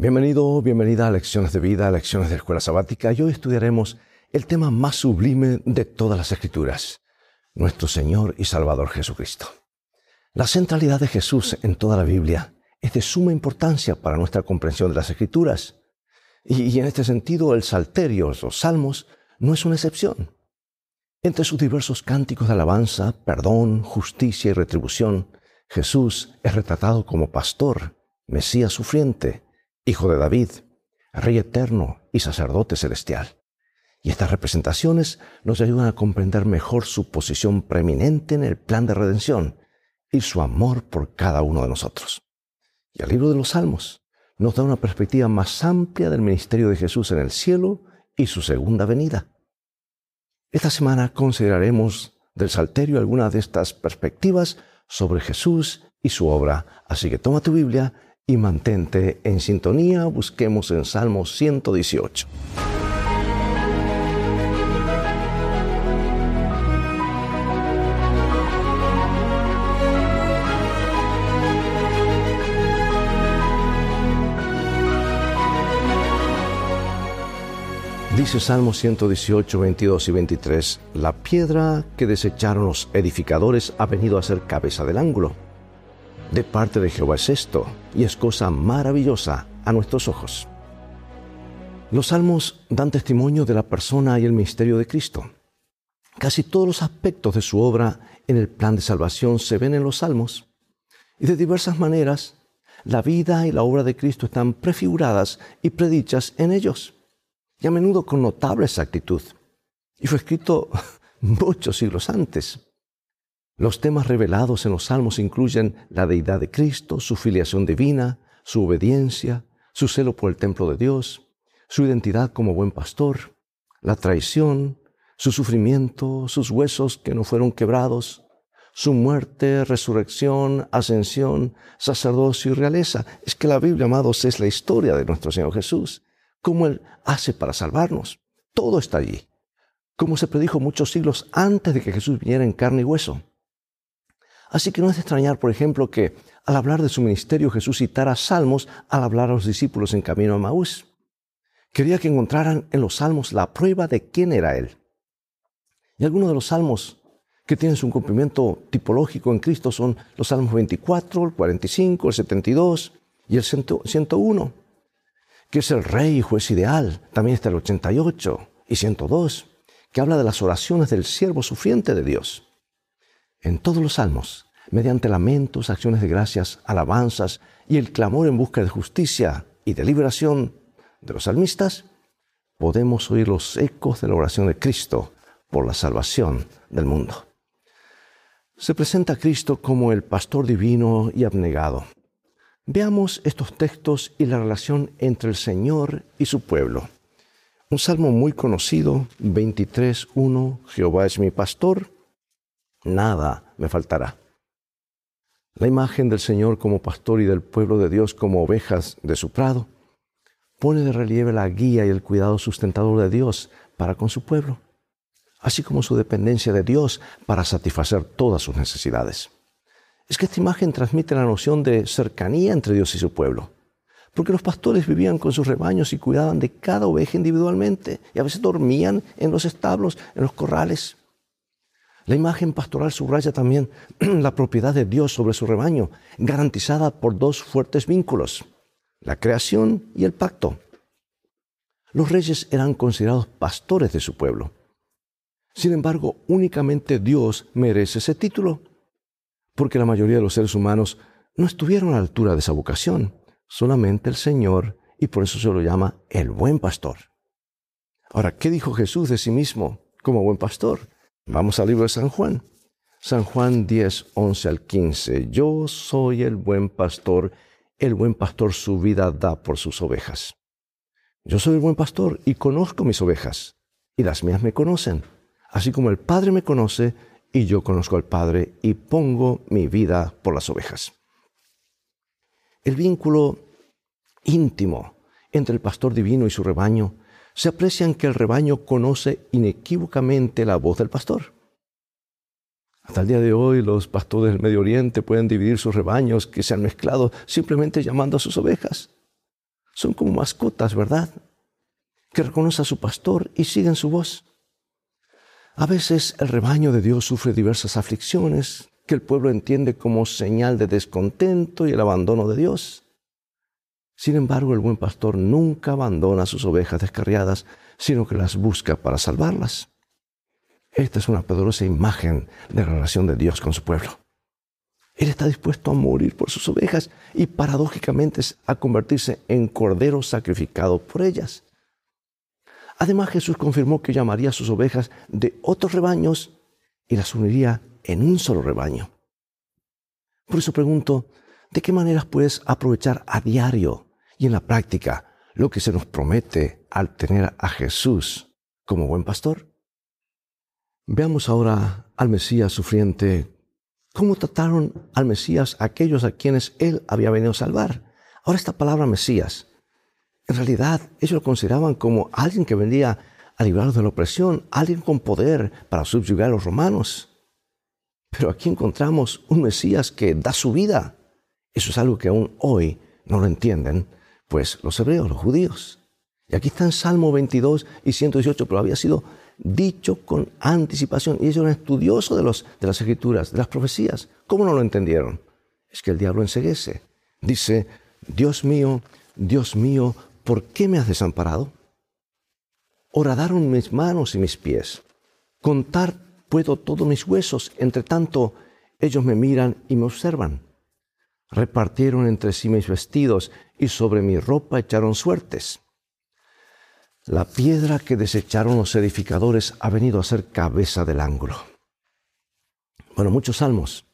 Bienvenido, bienvenida a Lecciones de Vida, Lecciones de Escuela Sabática. Y hoy estudiaremos el tema más sublime de todas las Escrituras, nuestro Señor y Salvador Jesucristo. La centralidad de Jesús en toda la Biblia es de suma importancia para nuestra comprensión de las Escrituras. Y, en este sentido, el Salterio, los Salmos, no es una excepción. Entre sus diversos cánticos de alabanza, perdón, justicia y retribución, Jesús es retratado como pastor, Mesías sufriente, Hijo de David, Rey eterno y sacerdote celestial. Y estas representaciones nos ayudan a comprender mejor su posición preeminente en el plan de redención y su amor por cada uno de nosotros. Y el libro de los Salmos nos da una perspectiva más amplia del ministerio de Jesús en el cielo y su segunda venida. Esta semana consideraremos del Salterio algunas de estas perspectivas sobre Jesús y su obra, así que toma tu Biblia y mantente en sintonía, busquemos en Salmo 118. Dice Salmo 118, 22 y 23, La piedra que desecharon los edificadores ha venido a ser cabeza del ángulo. De parte de Jehová es esto, y es cosa maravillosa a nuestros ojos. Los salmos dan testimonio de la persona y el misterio de Cristo. Casi todos los aspectos de su obra en el plan de salvación se ven en los salmos, y de diversas maneras la vida y la obra de Cristo están prefiguradas y predichas en ellos y a menudo con notable exactitud. Y fue escrito muchos siglos antes. Los temas revelados en los salmos incluyen la deidad de Cristo, su filiación divina, su obediencia, su celo por el templo de Dios, su identidad como buen pastor, la traición, su sufrimiento, sus huesos que no fueron quebrados, su muerte, resurrección, ascensión, sacerdocio y realeza. Es que la Biblia, amados, es la historia de nuestro Señor Jesús cómo Él hace para salvarnos. Todo está allí. Como se predijo muchos siglos antes de que Jesús viniera en carne y hueso. Así que no es de extrañar, por ejemplo, que al hablar de su ministerio Jesús citara salmos al hablar a los discípulos en camino a Maús. Quería que encontraran en los salmos la prueba de quién era Él. Y algunos de los salmos que tienen su cumplimiento tipológico en Cristo son los salmos 24, el 45, el 72 y el 101 que es el rey y juez ideal. También está el 88 y 102, que habla de las oraciones del siervo sufriente de Dios. En todos los salmos, mediante lamentos, acciones de gracias, alabanzas y el clamor en busca de justicia y de liberación de los salmistas, podemos oír los ecos de la oración de Cristo por la salvación del mundo. Se presenta a Cristo como el pastor divino y abnegado, Veamos estos textos y la relación entre el Señor y su pueblo. Un salmo muy conocido, 23.1, Jehová es mi pastor, nada me faltará. La imagen del Señor como pastor y del pueblo de Dios como ovejas de su prado pone de relieve la guía y el cuidado sustentador de Dios para con su pueblo, así como su dependencia de Dios para satisfacer todas sus necesidades es que esta imagen transmite la noción de cercanía entre Dios y su pueblo. Porque los pastores vivían con sus rebaños y cuidaban de cada oveja individualmente y a veces dormían en los establos, en los corrales. La imagen pastoral subraya también la propiedad de Dios sobre su rebaño, garantizada por dos fuertes vínculos, la creación y el pacto. Los reyes eran considerados pastores de su pueblo. Sin embargo, únicamente Dios merece ese título porque la mayoría de los seres humanos no estuvieron a la altura de esa vocación, solamente el Señor, y por eso se lo llama el buen pastor. Ahora, ¿qué dijo Jesús de sí mismo como buen pastor? Vamos al libro de San Juan. San Juan 10, 11 al 15. Yo soy el buen pastor, el buen pastor su vida da por sus ovejas. Yo soy el buen pastor y conozco mis ovejas, y las mías me conocen. Así como el Padre me conoce, y yo conozco al Padre y pongo mi vida por las ovejas. El vínculo íntimo entre el pastor divino y su rebaño se aprecia en que el rebaño conoce inequívocamente la voz del pastor. Hasta el día de hoy los pastores del Medio Oriente pueden dividir sus rebaños que se han mezclado simplemente llamando a sus ovejas. Son como mascotas, ¿verdad? Que reconocen a su pastor y siguen su voz. A veces el rebaño de Dios sufre diversas aflicciones que el pueblo entiende como señal de descontento y el abandono de Dios. Sin embargo, el buen pastor nunca abandona sus ovejas descarriadas, sino que las busca para salvarlas. Esta es una poderosa imagen de la relación de Dios con su pueblo. Él está dispuesto a morir por sus ovejas y paradójicamente a convertirse en cordero sacrificado por ellas. Además Jesús confirmó que llamaría a sus ovejas de otros rebaños y las uniría en un solo rebaño. Por eso pregunto, ¿de qué maneras puedes aprovechar a diario y en la práctica lo que se nos promete al tener a Jesús como buen pastor? Veamos ahora al Mesías sufriente cómo trataron al Mesías aquellos a quienes él había venido a salvar. Ahora esta palabra Mesías, en realidad ellos lo consideraban como alguien que venía a librarlos de la opresión, alguien con poder para subyugar a los romanos. Pero aquí encontramos un Mesías que da su vida. Eso es algo que aún hoy no lo entienden, pues los hebreos, los judíos. Y aquí está en Salmo 22 y 118, pero había sido dicho con anticipación. Y ellos eran estudiosos de, los, de las escrituras, de las profecías. ¿Cómo no lo entendieron? Es que el diablo enseguece. Dice, Dios mío, Dios mío, ¿por qué me has desamparado? Horadaron mis manos y mis pies. Contar puedo todos mis huesos, entre tanto ellos me miran y me observan. Repartieron entre sí mis vestidos y sobre mi ropa echaron suertes. La piedra que desecharon los edificadores ha venido a ser cabeza del ángulo. Bueno, muchos salmos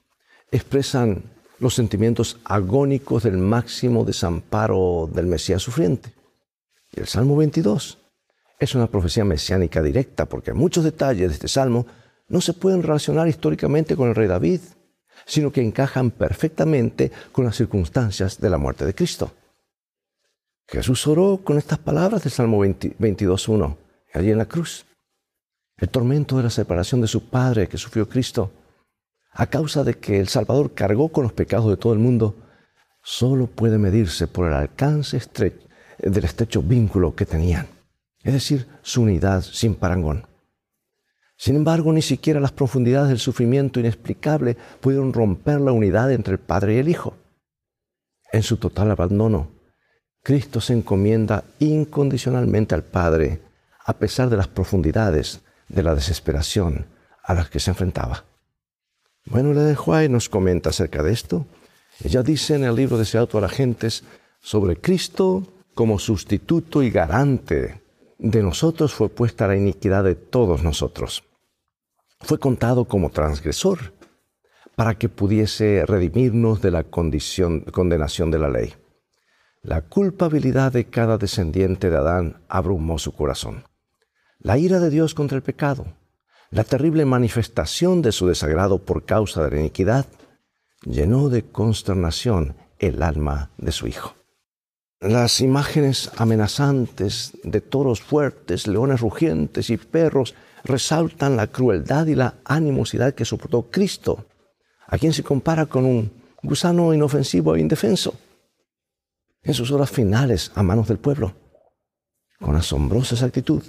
expresan los sentimientos agónicos del máximo desamparo del Mesías sufriente. Y el Salmo 22 es una profecía mesiánica directa porque muchos detalles de este salmo no se pueden relacionar históricamente con el rey David, sino que encajan perfectamente con las circunstancias de la muerte de Cristo. Jesús oró con estas palabras del Salmo 22.1, allí en la cruz. El tormento de la separación de su Padre que sufrió Cristo, a causa de que el Salvador cargó con los pecados de todo el mundo, solo puede medirse por el alcance del estrecho vínculo que tenían, es decir, su unidad sin parangón. Sin embargo, ni siquiera las profundidades del sufrimiento inexplicable pudieron romper la unidad entre el Padre y el Hijo. En su total abandono, Cristo se encomienda incondicionalmente al Padre a pesar de las profundidades de la desesperación a las que se enfrentaba. Bueno, la de Juárez nos comenta acerca de esto. Ella dice en el libro Deseado a las Gentes sobre Cristo como sustituto y garante de nosotros fue puesta la iniquidad de todos nosotros. Fue contado como transgresor para que pudiese redimirnos de la condición, condenación de la ley. La culpabilidad de cada descendiente de Adán abrumó su corazón. La ira de Dios contra el pecado, la terrible manifestación de su desagrado por causa de la iniquidad, llenó de consternación el alma de su Hijo. Las imágenes amenazantes de toros fuertes, leones rugientes y perros resaltan la crueldad y la animosidad que soportó Cristo, a quien se compara con un gusano inofensivo e indefenso en sus horas finales a manos del pueblo. Con asombrosa exactitud,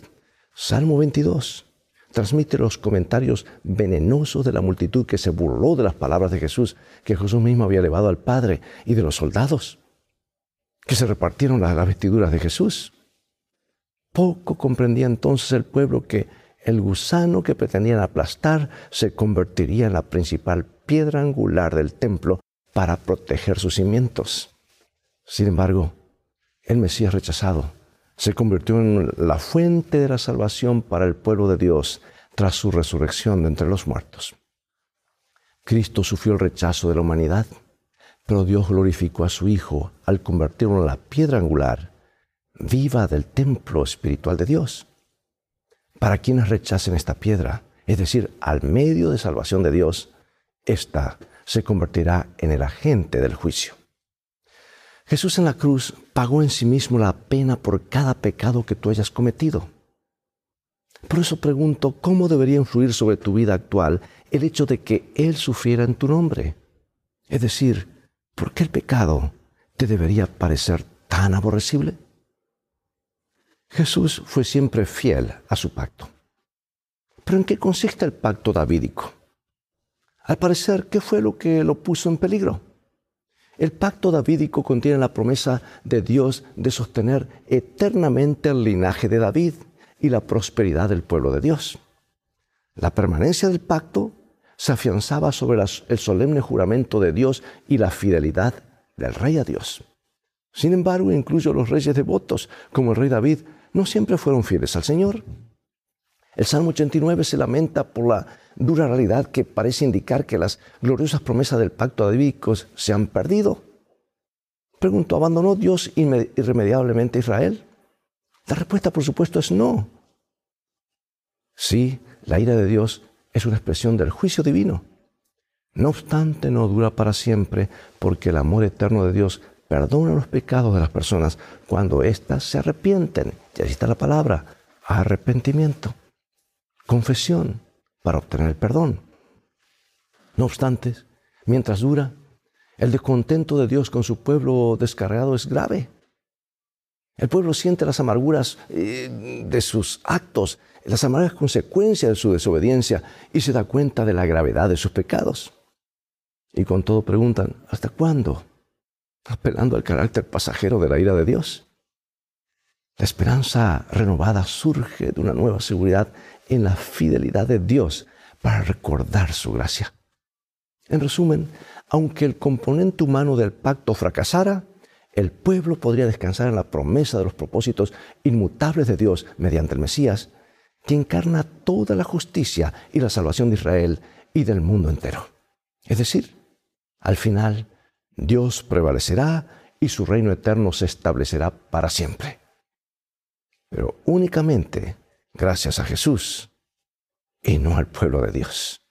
Salmo 22 transmite los comentarios venenosos de la multitud que se burló de las palabras de Jesús que Jesús mismo había elevado al Padre y de los soldados que se repartieron las, vestiduras de Jesús. Poco comprendía entonces el pueblo que el gusano que pretendían aplastar se convertiría en la principal piedra angular del templo para proteger sus cimientos. Sin embargo, el Mesías rechazado se convirtió en la fuente de la salvación para el pueblo de Dios tras su resurrección de entre los muertos. Cristo sufrió el rechazo de la humanidad, pero Dios glorificó a su Hijo al convertirlo en la piedra angular viva del templo espiritual de Dios. Para quienes rechacen esta piedra, es decir, al medio de salvación de Dios, ésta se convertirá en el agente del juicio. Jesús en la cruz pagó en sí mismo la pena por cada pecado que tú hayas cometido. Por eso pregunto, ¿cómo debería influir sobre tu vida actual el hecho de que Él sufriera en tu nombre? Es decir, ¿por qué el pecado te debería parecer tan aborrecible? Jesús fue siempre fiel a su pacto. Pero ¿en qué consiste el pacto davídico? Al parecer, ¿qué fue lo que lo puso en peligro? El pacto davídico contiene la promesa de Dios de sostener eternamente el linaje de David y la prosperidad del pueblo de Dios. La permanencia del pacto se afianzaba sobre el solemne juramento de Dios y la fidelidad del rey a Dios. Sin embargo, incluso los reyes devotos, como el rey David, no siempre fueron fieles al Señor. El Salmo 89 se lamenta por la dura realidad que parece indicar que las gloriosas promesas del pacto davídico se han perdido. Pregunto, ¿abandonó Dios irremediablemente a Israel? La respuesta, por supuesto, es no. Sí, la ira de Dios es una expresión del juicio divino. No obstante, no dura para siempre, porque el amor eterno de Dios perdona los pecados de las personas cuando éstas se arrepienten. Y ahí está la palabra, arrepentimiento, confesión para obtener el perdón. No obstante, mientras dura, el descontento de Dios con su pueblo descargado es grave. El pueblo siente las amarguras eh, de sus actos, las amargas consecuencias de su desobediencia y se da cuenta de la gravedad de sus pecados. Y con todo preguntan, ¿hasta cuándo? Apelando al carácter pasajero de la ira de Dios. La esperanza renovada surge de una nueva seguridad en la fidelidad de Dios para recordar su gracia. En resumen, aunque el componente humano del pacto fracasara, el pueblo podría descansar en la promesa de los propósitos inmutables de Dios mediante el Mesías, que encarna toda la justicia y la salvación de Israel y del mundo entero. Es decir, al final, Dios prevalecerá y su reino eterno se establecerá para siempre. Pero únicamente gracias a Jesús y no al pueblo de Dios.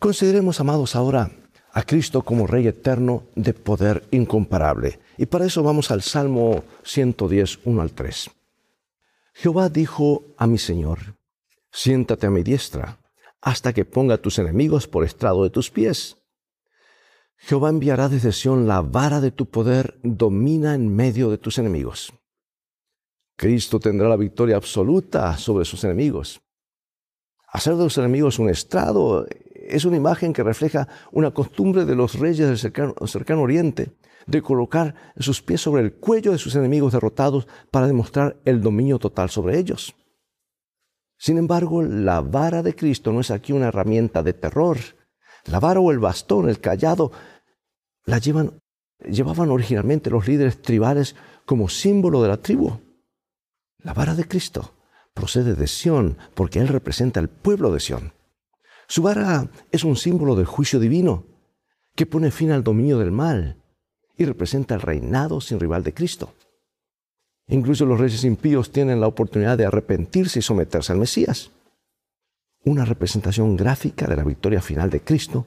Consideremos, amados, ahora a Cristo como Rey eterno de poder incomparable. Y para eso vamos al Salmo 110, 1 al 3. Jehová dijo a mi Señor, siéntate a mi diestra, hasta que ponga tus enemigos por estrado de tus pies. Jehová enviará desde Sión la vara de tu poder, domina en medio de tus enemigos. Cristo tendrá la victoria absoluta sobre sus enemigos. Hacer de los enemigos un estrado es una imagen que refleja una costumbre de los reyes del cercano, oriente de colocar sus pies sobre el cuello de sus enemigos derrotados para demostrar el dominio total sobre ellos. Sin embargo, la vara de Cristo no es aquí una herramienta de terror. La vara o el bastón, el callado, la llevan, llevaban originalmente los líderes tribales como símbolo de la tribu. La vara de Cristo procede de Sión porque Él representa el pueblo de Sión. Su vara es un símbolo del juicio divino que pone fin al dominio del mal y representa el reinado sin rival de Cristo. Incluso los reyes impíos tienen la oportunidad de arrepentirse y someterse al Mesías. Una representación gráfica de la victoria final de Cristo,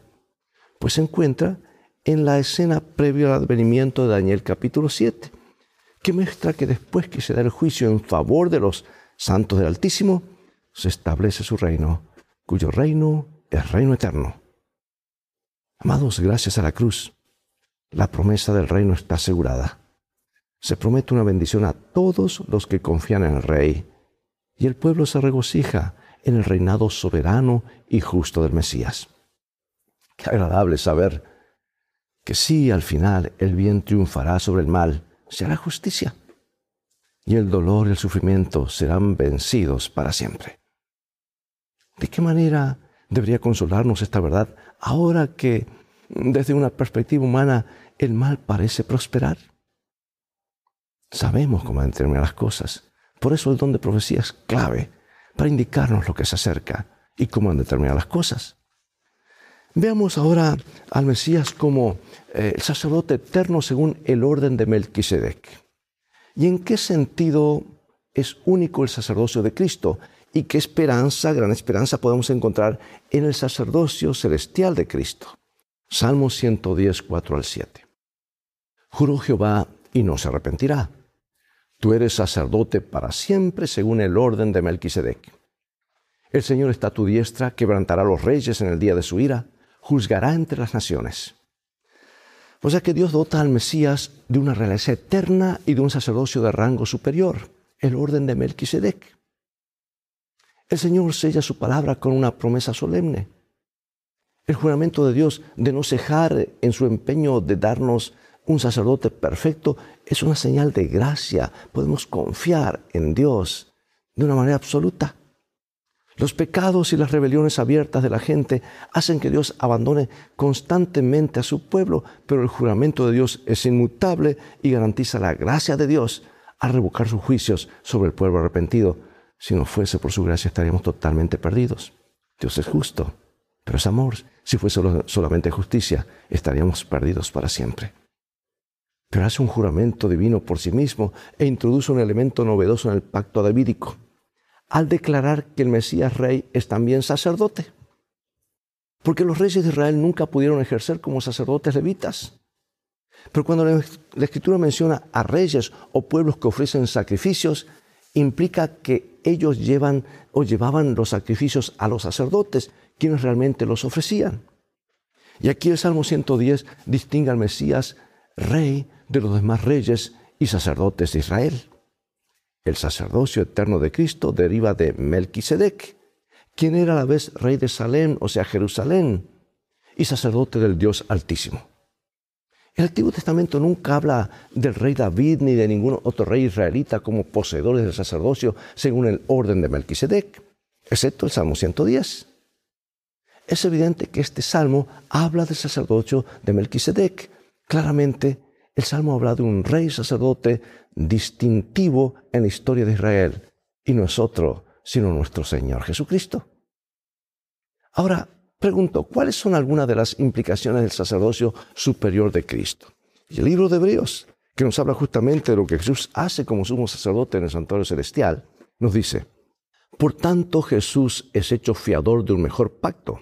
pues se encuentra en la escena previa al advenimiento de Daniel capítulo 7, que muestra que después que se da el juicio en favor de los santos del Altísimo, se establece su reino cuyo reino es reino eterno. Amados, gracias a la cruz, la promesa del reino está asegurada. Se promete una bendición a todos los que confían en el Rey, y el pueblo se regocija en el reinado soberano y justo del Mesías. Qué agradable saber que sí, al final el bien triunfará sobre el mal, se hará justicia, y el dolor y el sufrimiento serán vencidos para siempre. ¿De qué manera debería consolarnos esta verdad ahora que desde una perspectiva humana el mal parece prosperar? Sabemos cómo determinar las cosas. Por eso el don de profecía es clave para indicarnos lo que se acerca y cómo determinar las cosas. Veamos ahora al Mesías como eh, el sacerdote eterno según el orden de Melquisedec. ¿Y en qué sentido es único el sacerdocio de Cristo? y qué esperanza, gran esperanza podemos encontrar en el sacerdocio celestial de Cristo. Salmo 110, 4 al 7. Juró Jehová y no se arrepentirá. Tú eres sacerdote para siempre según el orden de Melquisedec. El Señor está a tu diestra, quebrantará a los reyes en el día de su ira, juzgará entre las naciones. O sea que Dios dota al Mesías de una realeza eterna y de un sacerdocio de rango superior, el orden de Melquisedec. El Señor sella su palabra con una promesa solemne. El juramento de Dios de no cejar en su empeño de darnos un sacerdote perfecto es una señal de gracia. Podemos confiar en Dios de una manera absoluta. Los pecados y las rebeliones abiertas de la gente hacen que Dios abandone constantemente a su pueblo, pero el juramento de Dios es inmutable y garantiza la gracia de Dios al revocar sus juicios sobre el pueblo arrepentido. Si no fuese por su gracia estaríamos totalmente perdidos. Dios es justo, pero es amor. Si fuese solamente justicia, estaríamos perdidos para siempre. Pero hace un juramento divino por sí mismo e introduce un elemento novedoso en el pacto davídico al declarar que el Mesías rey es también sacerdote. Porque los reyes de Israel nunca pudieron ejercer como sacerdotes levitas. Pero cuando la, escritura menciona a reyes o pueblos que ofrecen sacrificios, implica que ellos llevan o llevaban los sacrificios a los sacerdotes, quienes realmente los ofrecían. Y aquí el Salmo 110 distingue al Mesías rey de los demás reyes y sacerdotes de Israel. El sacerdocio eterno de Cristo deriva de Melquisedec, quien era a la vez rey de Salem, o sea, Jerusalén, y sacerdote del Dios Altísimo. El Antiguo Testamento nunca habla del rey David ni de ningún otro rey israelita como poseedores del sacerdocio según el orden de Melquisedec, excepto el Salmo 110. Es evidente que este salmo habla del sacerdocio de Melquisedec. Claramente, el salmo habla de un rey sacerdote distintivo en la historia de Israel y no es otro sino nuestro Señor Jesucristo. Ahora, pregunto, ¿cuáles son algunas de las implicaciones del sacerdocio superior de Cristo? Y el libro de Hebreos, que nos habla justamente de lo que Jesús hace como sumo sacerdote en el santuario celestial, nos dice, por tanto Jesús es hecho fiador de un mejor pacto.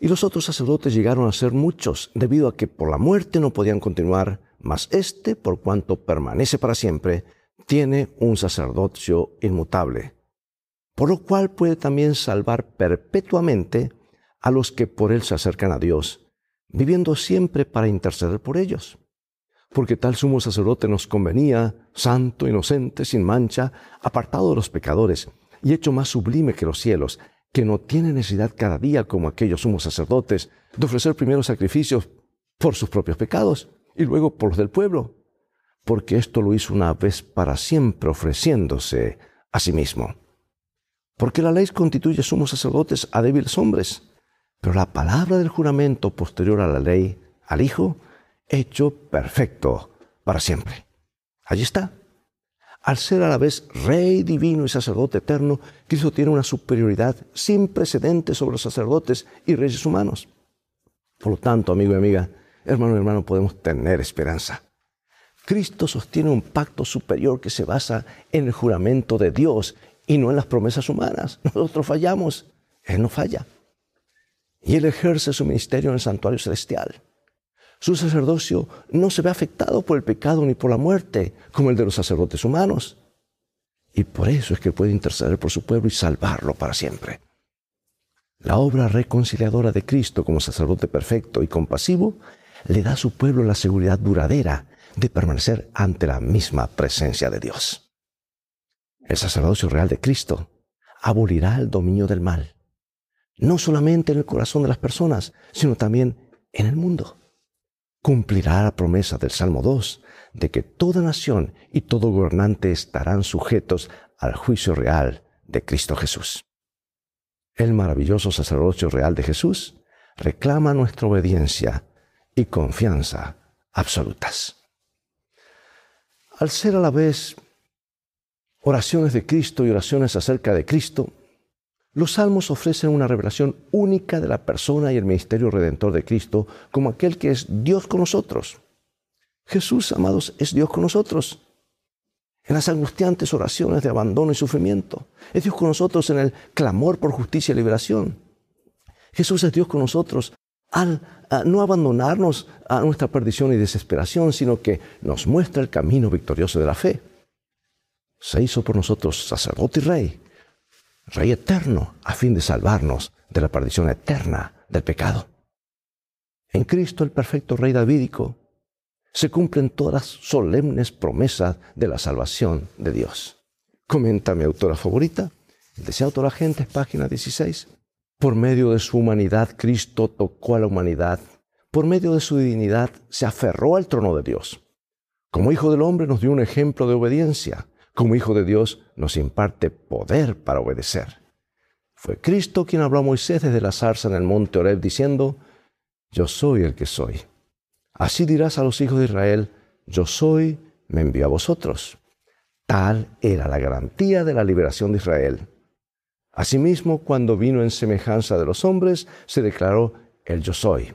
Y los otros sacerdotes llegaron a ser muchos, debido a que por la muerte no podían continuar mas éste, por cuanto permanece para siempre, tiene un sacerdocio inmutable, por lo cual puede también salvar perpetuamente a los que por él se acercan a Dios, viviendo siempre para interceder por ellos. Porque tal sumo sacerdote nos convenía, santo, inocente, sin mancha, apartado de los pecadores, y hecho más sublime que los cielos, que no tiene necesidad cada día, como aquellos sumos sacerdotes, de ofrecer primeros sacrificios por sus propios pecados, y luego por los del pueblo, porque esto lo hizo una vez para siempre ofreciéndose a sí mismo. Porque la ley constituye sumos sacerdotes a débiles hombres, pero la palabra del juramento posterior a la ley, al Hijo, hecho perfecto para siempre. Allí está. Al ser a la vez Rey divino y sacerdote eterno, Cristo tiene una superioridad sin precedentes sobre los sacerdotes y reyes humanos. Por lo tanto, amigo y amiga, hermano hermano, podemos tener esperanza. Cristo sostiene un pacto superior que se basa en el juramento de Dios y no en las promesas humanas. Nosotros fallamos, Él no falla. Y Él ejerce su ministerio en el santuario celestial. Su sacerdocio no se ve afectado por el pecado ni por la muerte, como el de los sacerdotes humanos. Y por eso es que puede interceder por su pueblo y salvarlo para siempre. La obra reconciliadora de Cristo como sacerdote perfecto y compasivo le da a su pueblo la seguridad duradera de permanecer ante la misma presencia de Dios. El sacerdocio real de Cristo abolirá el dominio del mal, no solamente en el corazón de las personas, sino también en el mundo. Cumplirá la promesa del Salmo 2 de que toda nación y todo gobernante estarán sujetos al juicio real de Cristo Jesús. El maravilloso sacerdocio real de Jesús reclama nuestra obediencia y confianza absolutas. Al ser a la vez oraciones de Cristo y oraciones acerca de Cristo, los salmos ofrecen una revelación única de la persona y el ministerio redentor de Cristo como aquel que es Dios con nosotros. Jesús, amados, es Dios con nosotros. En las angustiantes oraciones de abandono y sufrimiento. Es Dios con nosotros en el clamor por justicia y liberación. Jesús es Dios con nosotros al no abandonarnos a nuestra perdición y desesperación, sino que nos muestra el camino victorioso de la fe. Se hizo por nosotros sacerdote y rey, rey eterno, a fin de salvarnos de la perdición eterna del pecado. En Cristo, el perfecto rey davídico, se cumplen todas las solemnes promesas de la salvación de Dios. Comenta mi autora favorita, el deseado de la gente, página 16. Por medio de su humanidad, Cristo tocó a la humanidad. Por medio de su divinidad, se aferró al trono de Dios. Como hijo del hombre nos dio un ejemplo de obediencia. Como hijo de Dios nos imparte poder para obedecer. Fue Cristo quien habló a Moisés desde la zarza en el monte Oreb diciendo, Yo soy el que soy. Así dirás a los hijos de Israel, Yo soy, me envío a vosotros. Tal era la garantía de la liberación de Israel. Asimismo, cuando vino en semejanza de los hombres, se declaró el yo soy.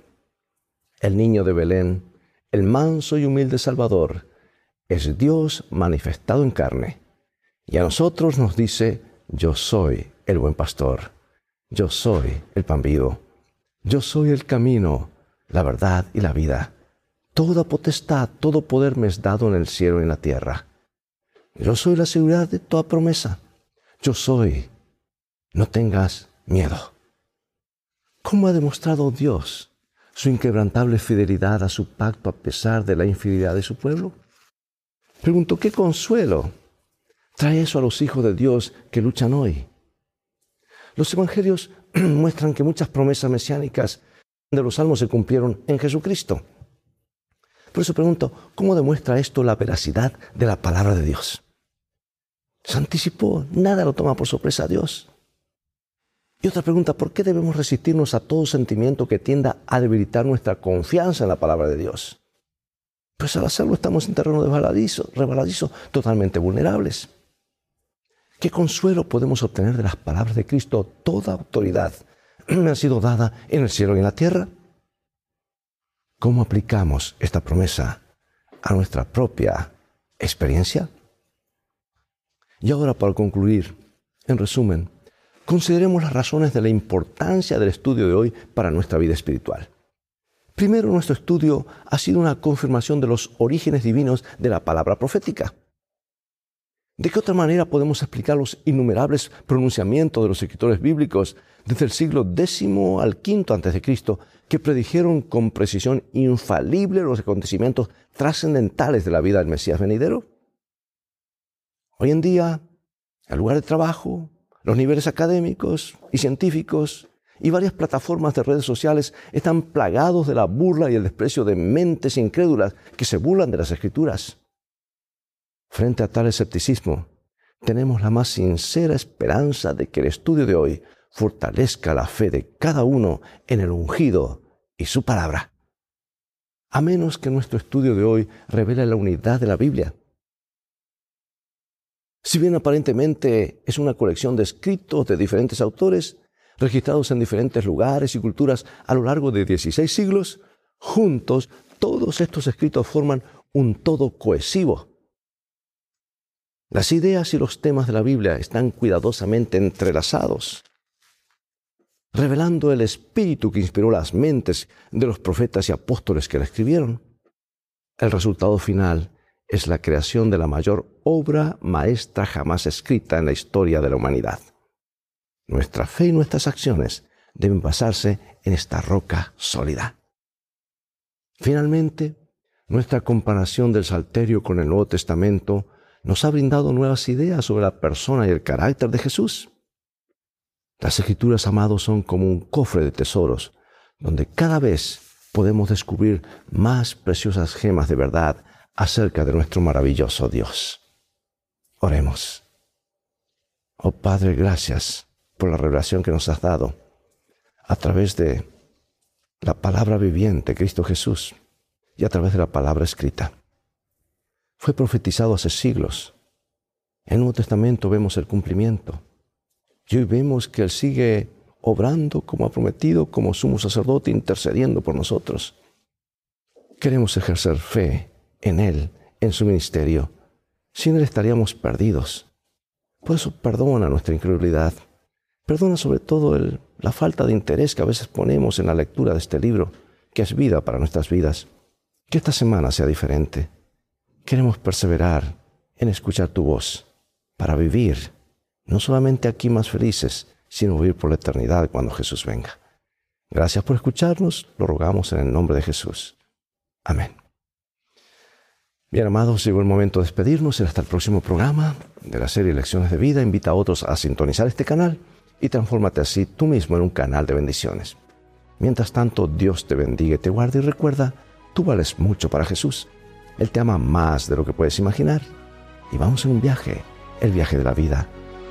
El niño de Belén, el manso y humilde Salvador, es Dios manifestado en carne. Y a nosotros nos dice, yo soy el buen pastor, yo soy el pan vivo, yo soy el camino, la verdad y la vida. Toda potestad, todo poder me es dado en el cielo y en la tierra. Yo soy la seguridad de toda promesa. Yo soy no tengas miedo. ¿Cómo ha demostrado Dios su inquebrantable fidelidad a su pacto a pesar de la infidelidad de su pueblo? Pregunto, ¿qué consuelo trae eso a los hijos de Dios que luchan hoy? Los evangelios muestran que muchas promesas mesiánicas de los salmos se cumplieron en Jesucristo. Por eso pregunto, ¿cómo demuestra esto la veracidad de la palabra de Dios? Se anticipó, nada lo toma por sorpresa a Dios. Y otra pregunta, ¿por qué debemos resistirnos a todo sentimiento que tienda a debilitar nuestra confianza en la palabra de Dios? Pues al hacerlo estamos en terreno rebaladizo, rebaladizo totalmente vulnerables. ¿Qué consuelo podemos obtener de las palabras de Cristo? Toda autoridad me ha sido dada en el cielo y en la tierra. ¿Cómo aplicamos esta promesa a nuestra propia experiencia? Y ahora para concluir, en resumen, Consideremos las razones de la importancia del estudio de hoy para nuestra vida espiritual. Primero, nuestro estudio ha sido una confirmación de los orígenes divinos de la palabra profética. ¿De qué otra manera podemos explicar los innumerables pronunciamientos de los escritores bíblicos desde el siglo X al V a.C. que predijeron con precisión infalible los acontecimientos trascendentales de la vida del Mesías venidero? Hoy en día, el lugar de trabajo, los niveles académicos y científicos y varias plataformas de redes sociales están plagados de la burla y el desprecio de mentes incrédulas que se burlan de las escrituras. Frente a tal escepticismo, tenemos la más sincera esperanza de que el estudio de hoy fortalezca la fe de cada uno en el ungido y su palabra. A menos que nuestro estudio de hoy revele la unidad de la Biblia, si bien aparentemente es una colección de escritos de diferentes autores, registrados en diferentes lugares y culturas a lo largo de 16 siglos, juntos todos estos escritos forman un todo cohesivo. Las ideas y los temas de la Biblia están cuidadosamente entrelazados, revelando el espíritu que inspiró las mentes de los profetas y apóstoles que la escribieron. El resultado final es la creación de la mayor obra maestra jamás escrita en la historia de la humanidad. Nuestra fe y nuestras acciones deben basarse en esta roca sólida. Finalmente, nuestra comparación del Salterio con el Nuevo Testamento nos ha brindado nuevas ideas sobre la persona y el carácter de Jesús. Las escrituras, amados, son como un cofre de tesoros, donde cada vez podemos descubrir más preciosas gemas de verdad acerca de nuestro maravilloso Dios. Oremos. Oh Padre, gracias por la revelación que nos has dado a través de la palabra viviente, Cristo Jesús, y a través de la palabra escrita. Fue profetizado hace siglos. En el Nuevo Testamento vemos el cumplimiento. Y hoy vemos que Él sigue obrando como ha prometido, como sumo sacerdote, intercediendo por nosotros. Queremos ejercer fe en Él, en su ministerio. Sin Él estaríamos perdidos. Por eso perdona nuestra incredulidad. Perdona sobre todo la falta de interés que a veces ponemos en la lectura de este libro, que es vida para nuestras vidas. Que esta semana sea diferente. Queremos perseverar en escuchar tu voz para vivir, no solamente aquí más felices, sino vivir por la eternidad cuando Jesús venga. Gracias por escucharnos, lo rogamos en el nombre de Jesús. Amén. Bien, amados, llegó el momento de despedirnos y hasta el próximo programa de la serie Lecciones de Vida. Invita a otros a sintonizar este canal y transfórmate así tú mismo en un canal de bendiciones. Mientras tanto, Dios te bendiga y te guarde y recuerda, tú vales mucho para Jesús. Él te ama más de lo que puedes imaginar. Y vamos en un viaje, el viaje de la vida.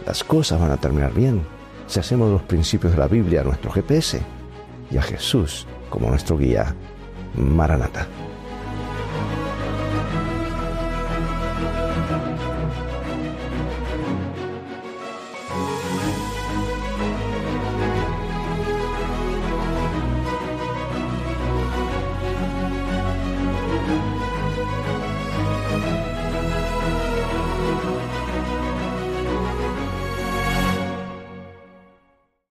Las cosas van a terminar bien si hacemos los principios de la Biblia nuestro GPS y a Jesús como nuestro guía. Maranata.